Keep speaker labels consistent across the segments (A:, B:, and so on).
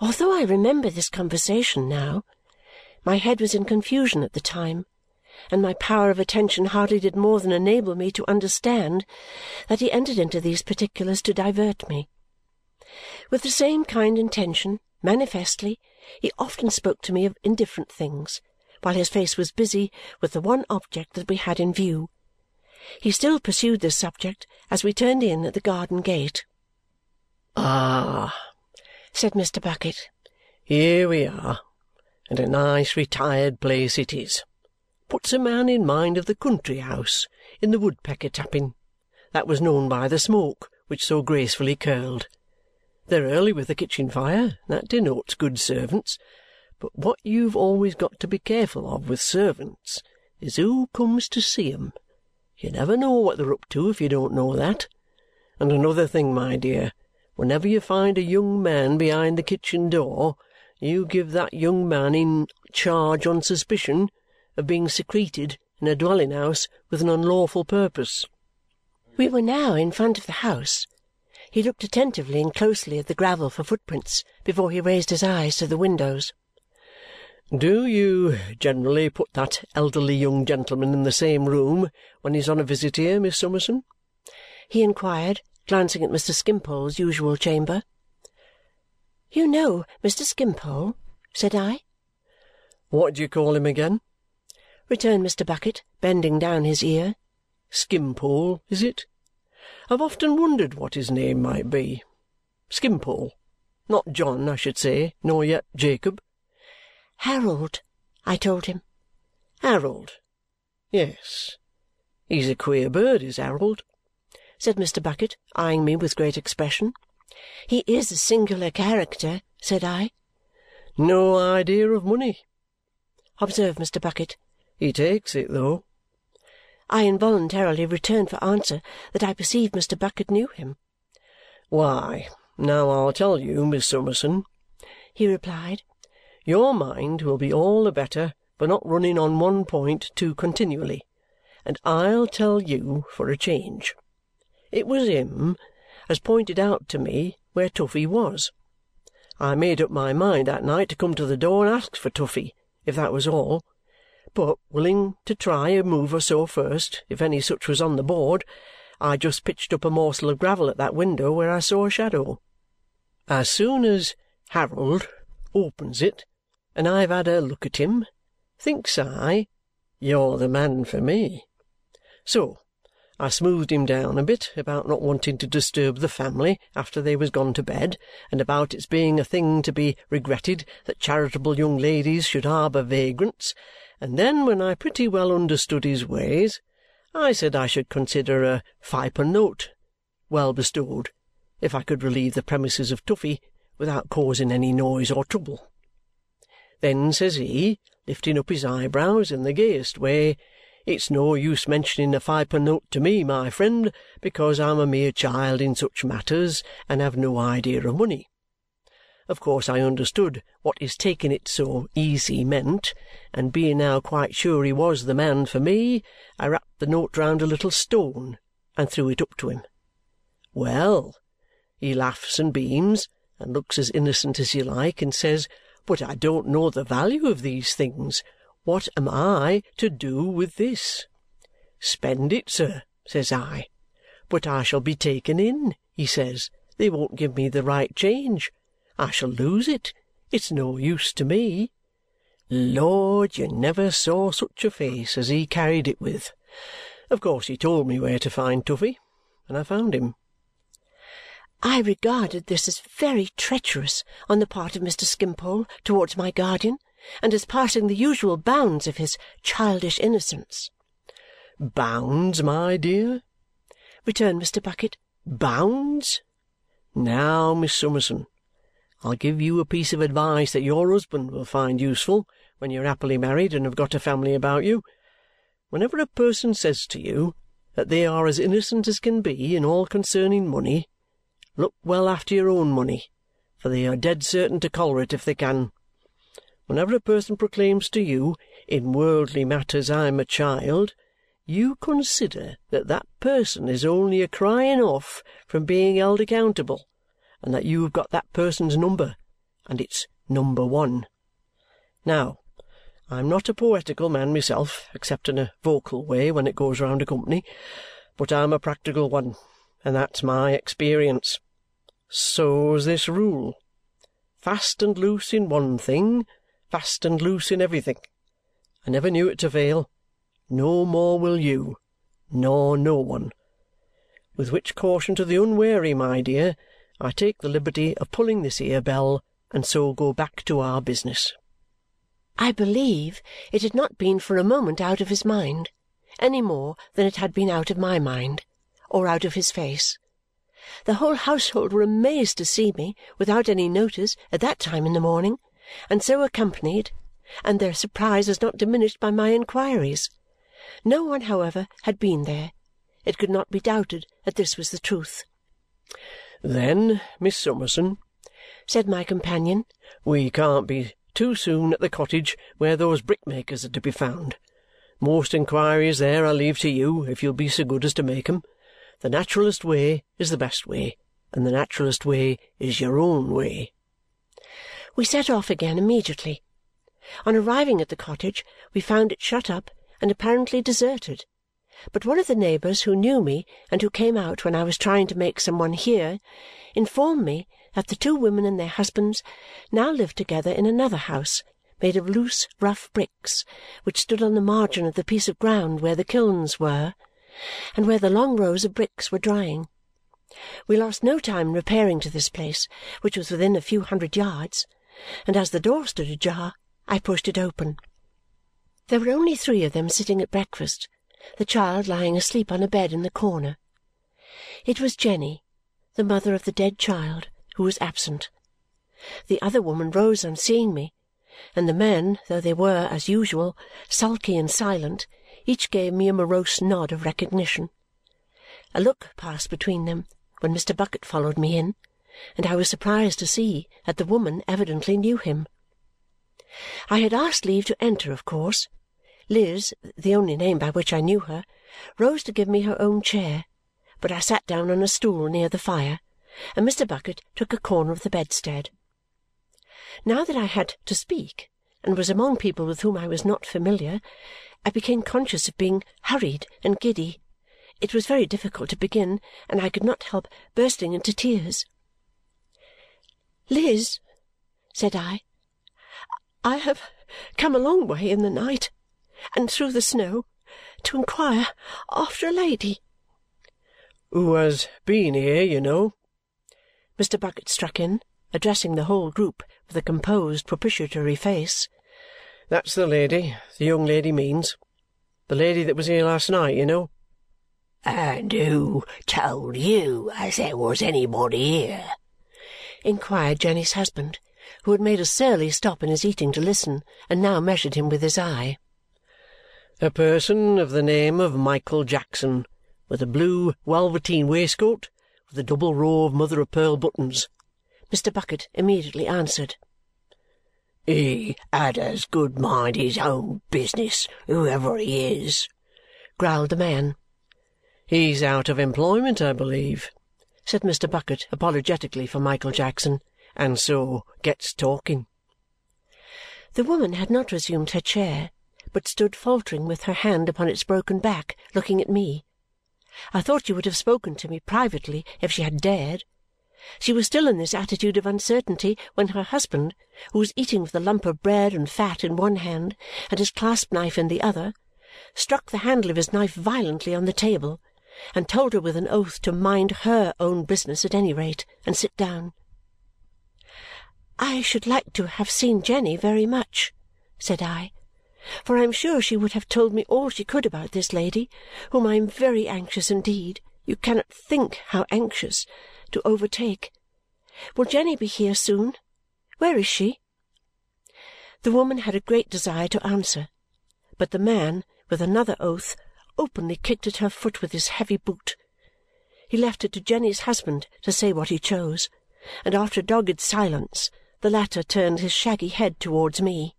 A: Although I remember this conversation now, my head was in confusion at the time, and my power of attention hardly did more than enable me to understand that he entered into these particulars to divert me. With the same kind intention, manifestly, he often spoke to me of indifferent things while his face was busy with the one object that we had in view. He still pursued this subject as we turned in at the garden gate.
B: "Ah!"
A: Said Mr. Bucket.
B: "Here we are, and a nice retired place it is. Puts a man in mind of the country house in the woodpecker tapping, that was known by the smoke which so gracefully curled. They're early with the kitchen fire, that denotes good servants. But what you've always got to be careful of with servants is who comes to see 'em. You never know what they're up to if you don't know that. And another thing, my dear, whenever you find a young man behind the kitchen door, you give that young man in charge on suspicion of being secreted in a dwelling house with an unlawful purpose."
A: We were now in front of the house. He looked attentively and closely at the gravel for footprints before he raised his eyes to the windows.
B: Do you generally put that elderly young gentleman in the same room when he's on a visit here, Miss Summerson?"
A: he inquired, glancing at Mr. Skimpole's usual chamber. "You know Mr. Skimpole?" said I.
B: "What do you call him again?"
A: returned Mr. Bucket, bending down his ear.
B: Skimpole, is it? I've often wondered what his name might be. Skimpole. Not John, I should say, nor yet Jacob.
A: "Harold," I told him.
B: Harold. Yes. He's a queer bird, is Harold,"
A: said Mr. Bucket, eyeing me with great expression. "He is a singular character," said I.
B: "No idea of money,"
A: observed Mr. Bucket.
B: "He takes it, though."
A: I involuntarily returned for answer that I perceived Mr. Bucket knew him.
B: "Why, now I'll tell you, Miss Summerson," he replied. Your mind will be all the better for not running on one point too continually, and I'll tell you for a change. It was him as pointed out to me where Toughey was. I made up my mind that night to come to the door and ask for Toughey, if that was all. But willing to try a move or so first, if any such was on the board, I just pitched up a morsel of gravel at that window where I saw a shadow. As soon as Harold opens it and I've had a look at him, thinks I, you're the man for me. So I smoothed him down a bit about not wanting to disturb the family after they was gone to bed, and about its being a thing to be regretted that charitable young ladies should harbour vagrants, and then when I pretty well understood his ways, I said I should consider a fi'pun note well bestowed if I could relieve the premises of Toughey without causing any noise or trouble. Then says he, lifting up his eyebrows in the gayest way, "It's no use mentioning a fi'pun note to me, my friend, because I'm a mere child in such matters and have no idea of money." Of course I understood what his taking it so easy meant, and being now quite sure he was the man for me, I wrapped the note round a little stone and threw it up to him. Well, he laughs and beams, and looks as innocent as you like, and says. But I don't know the value of these things. What am I to do with this? Spend it, sir, says I. But I shall be taken in, he says. They won't give me the right change. I shall lose it. It's no use to me. Lord, you never saw such a face as he carried it with. Of course he told me where to find Toughey, and I found him.
A: I regarded this as very treacherous on the part of Mr. Skimpole towards my guardian and as passing the usual bounds of his childish innocence.
B: "Bounds, my dear?" returned Mr. Bucket. "Bounds? Now, Miss Summerson, I'll give you a piece of advice that your husband will find useful when you're happily married and have got a family about you. Whenever a person says to you that they are as innocent as can be in all concerning money Look well after your own money, for they are dead certain to collar it if they can. Whenever a person proclaims to you, in worldly matters I'm a child, you consider that that person is only a crying off from being held accountable and that you have got that person's number and it's number one. Now, I'm not a poetical man myself, except in a vocal way when it goes round a company, but I'm a practical one, and that's my experience. So's this rule. Fast and loose in one thing, fast and loose in everything. I never knew it to fail. No more will you, nor no one. With which caution to the unwary, my dear, I take the liberty of pulling this here bell and so go back to our business.
A: I believe it had not been for a moment out of his mind, any more than it had been out of my mind, or out of his face. The whole household were amazed to see me, without any notice, at that time in the morning, and so accompanied, and their surprise was not diminished by my inquiries. No one, however, had been there. It could not be doubted that this was the truth.
B: "Then, Miss Summerson,"
A: said my companion,
B: "we can't be too soon at the cottage where those brickmakers are to be found. Most inquiries there I leave to you, if you'll be so good as to make 'em. The naturalest way is the best way, and the naturalest way is your own way."
A: We set off again immediately. On arriving at the cottage, we found it shut up and apparently deserted, but one of the neighbours who knew me and who came out when I was trying to make some one hear informed me that the two women and their husbands now lived together in another house made of loose rough bricks which stood on the margin of the piece of ground where the kilns were and where the long rows of bricks were drying. We lost no time in repairing to this place, which was within a few hundred yards, and as the door stood ajar, I pushed it open. There were only three of them sitting at breakfast, the child lying asleep on a bed in the corner. It was Jenny, the mother of the dead child, who was absent. The other woman rose on seeing me, and the men, though they were, as usual, sulky and silent, each gave me a morose nod of recognition. A look passed between them when Mr. Bucket followed me in, and I was surprised to see that the woman evidently knew him. I had asked leave to enter, of course. Liz, the only name by which I knew her, rose to give me her own chair, but I sat down on a stool near the fire and Mr. Bucket took a corner of the bedstead. Now that I had to speak and was among people with whom I was not familiar, I became conscious of being hurried and giddy. It was very difficult to begin, and I could not help bursting into tears. "Liz," said I, "I have come a long way in the night and through the snow to inquire after a lady."
B: "Who has been here, you know?"
A: Mr. Bucket struck in, addressing the whole group with a composed propitiatory face.
B: "That's the lady the young lady means. The lady that was here last night, you know."
C: "And who told you as there was anybody here?"
A: Inquired Jenny's husband, who had made a surly stop in his eating to listen and now measured him with his eye.
B: "A person of the name of Michael Jackson, with a blue velveteen waistcoat with a double row of mother of pearl buttons,"
A: Mr. Bucket immediately answered.
C: "He had as good mind his own business, whoever he is,"
A: growled the man.
B: "He's out of employment, I believe,"
A: said Mr. Bucket apologetically for Michael Jackson,
B: "and so gets talking."
A: The woman had not resumed her chair, but stood faltering with her hand upon its broken back, looking at me. I thought she would have spoken to me privately if she had dared. She was still in this attitude of uncertainty when her husband, who was eating with a lump of bread and fat in one hand and his clasp knife in the other, struck the handle of his knife violently on the table and told her with an oath to mind her own business at any rate and sit down. "I should like to have seen Jenny very much," said I for I am sure she would have told me all she could about this lady, whom I am very anxious indeed you cannot think how anxious to overtake. Will Jenny be here soon? Where is she?" The woman had a great desire to answer, but the man, with another oath, openly kicked at her foot with his heavy boot. He left it to Jenny's husband to say what he chose, and after a dogged silence the latter turned his shaggy head towards me.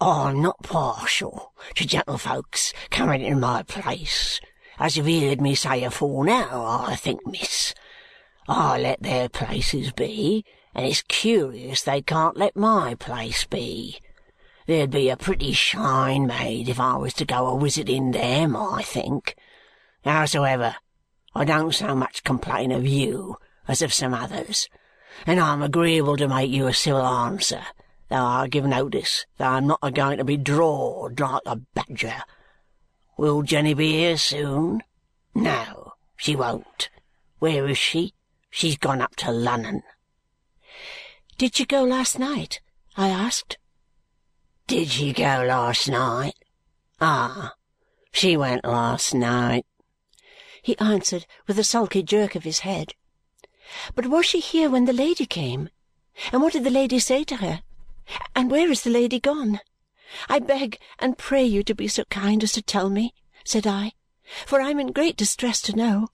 C: I'm not partial to gentlefolks coming in my place, as you've heerd me say afore now, I think, miss. I let their places be, and it's curious they can't let my place be. There'd be a pretty shine made if I was to go a visiting them, I think. Howsoever, I don't so much complain of you as of some others, and I'm agreeable to make you a civil answer, though I give notice that I'm not a going to be drawed like a badger. Will Jenny be here soon? No, she won't. Where is she? She's gone up to Lunnon.
A: Did she go last night? I asked.
C: Did she go last night? Ah, she went last night,
A: he answered with a sulky jerk of his head. But was she here when the lady came? And what did the lady say to her? And where is the lady gone? I beg and pray you to be so kind as to tell me, said I, for I am in great distress to know.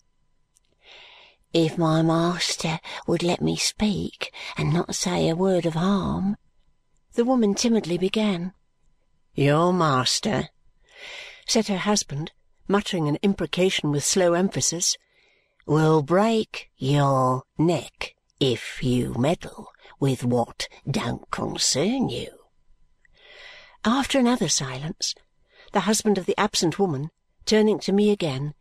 C: If my master would let me speak and not say a word of harm,
A: the woman timidly began.
C: Your master,
A: said her husband, muttering an imprecation with slow emphasis,
C: will break your neck if you meddle with what don't concern you.
A: After another silence, the husband of the absent woman, turning to me again,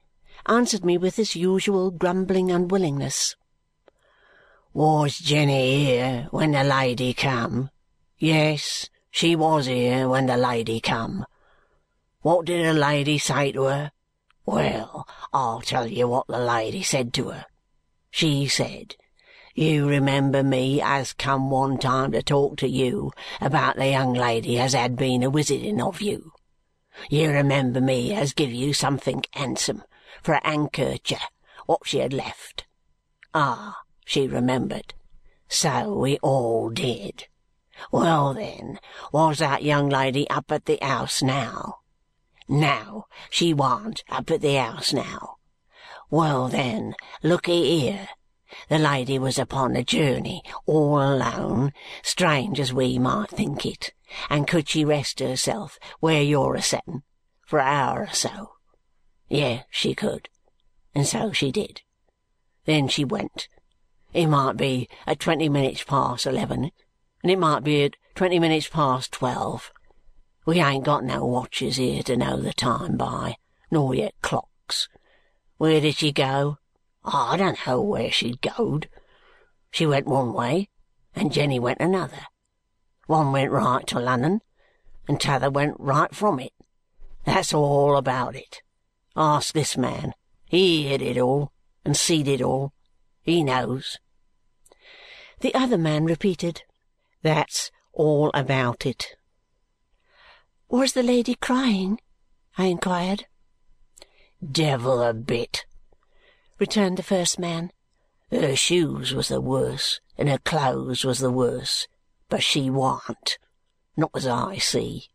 A: answered me with his usual grumbling unwillingness.
C: Was Jenny here when the lady come? Yes, she was here when the lady come. What did the lady say to her? Well, I'll tell you what the lady said to her. She said, You remember me as come one time to talk to you about the young lady as had been a visiting of you. You remember me as give you something handsome for a handkercher what she had left. Ah, she remembered. So we all did. Well then, was that young lady up at the house now? Now, she warn't up at the house now. Well then, lookee here. The lady was upon a journey, all alone, strange as we might think it, and could she rest herself where you're a settin, for a hour or so? Yes, she could, and so she did. Then she went. It might be at twenty minutes past eleven, and it might be at twenty minutes past twelve, we ain't got no watches here to know the time by, nor yet clocks. Where did she go? Ah, I don't know where she'd goed. She went one way, and Jenny went another. One went right to London, and t'other went right from it. That's all about it. Ask this man. He hid it all, and seed it all. He knows.
A: The other man repeated,
C: That's all about it.
A: Was the lady crying? I inquired.
C: Devil a bit, returned the first man. Her shoes was the worse, and her clothes was the worse, but she warn't. Not as I see.